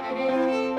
Música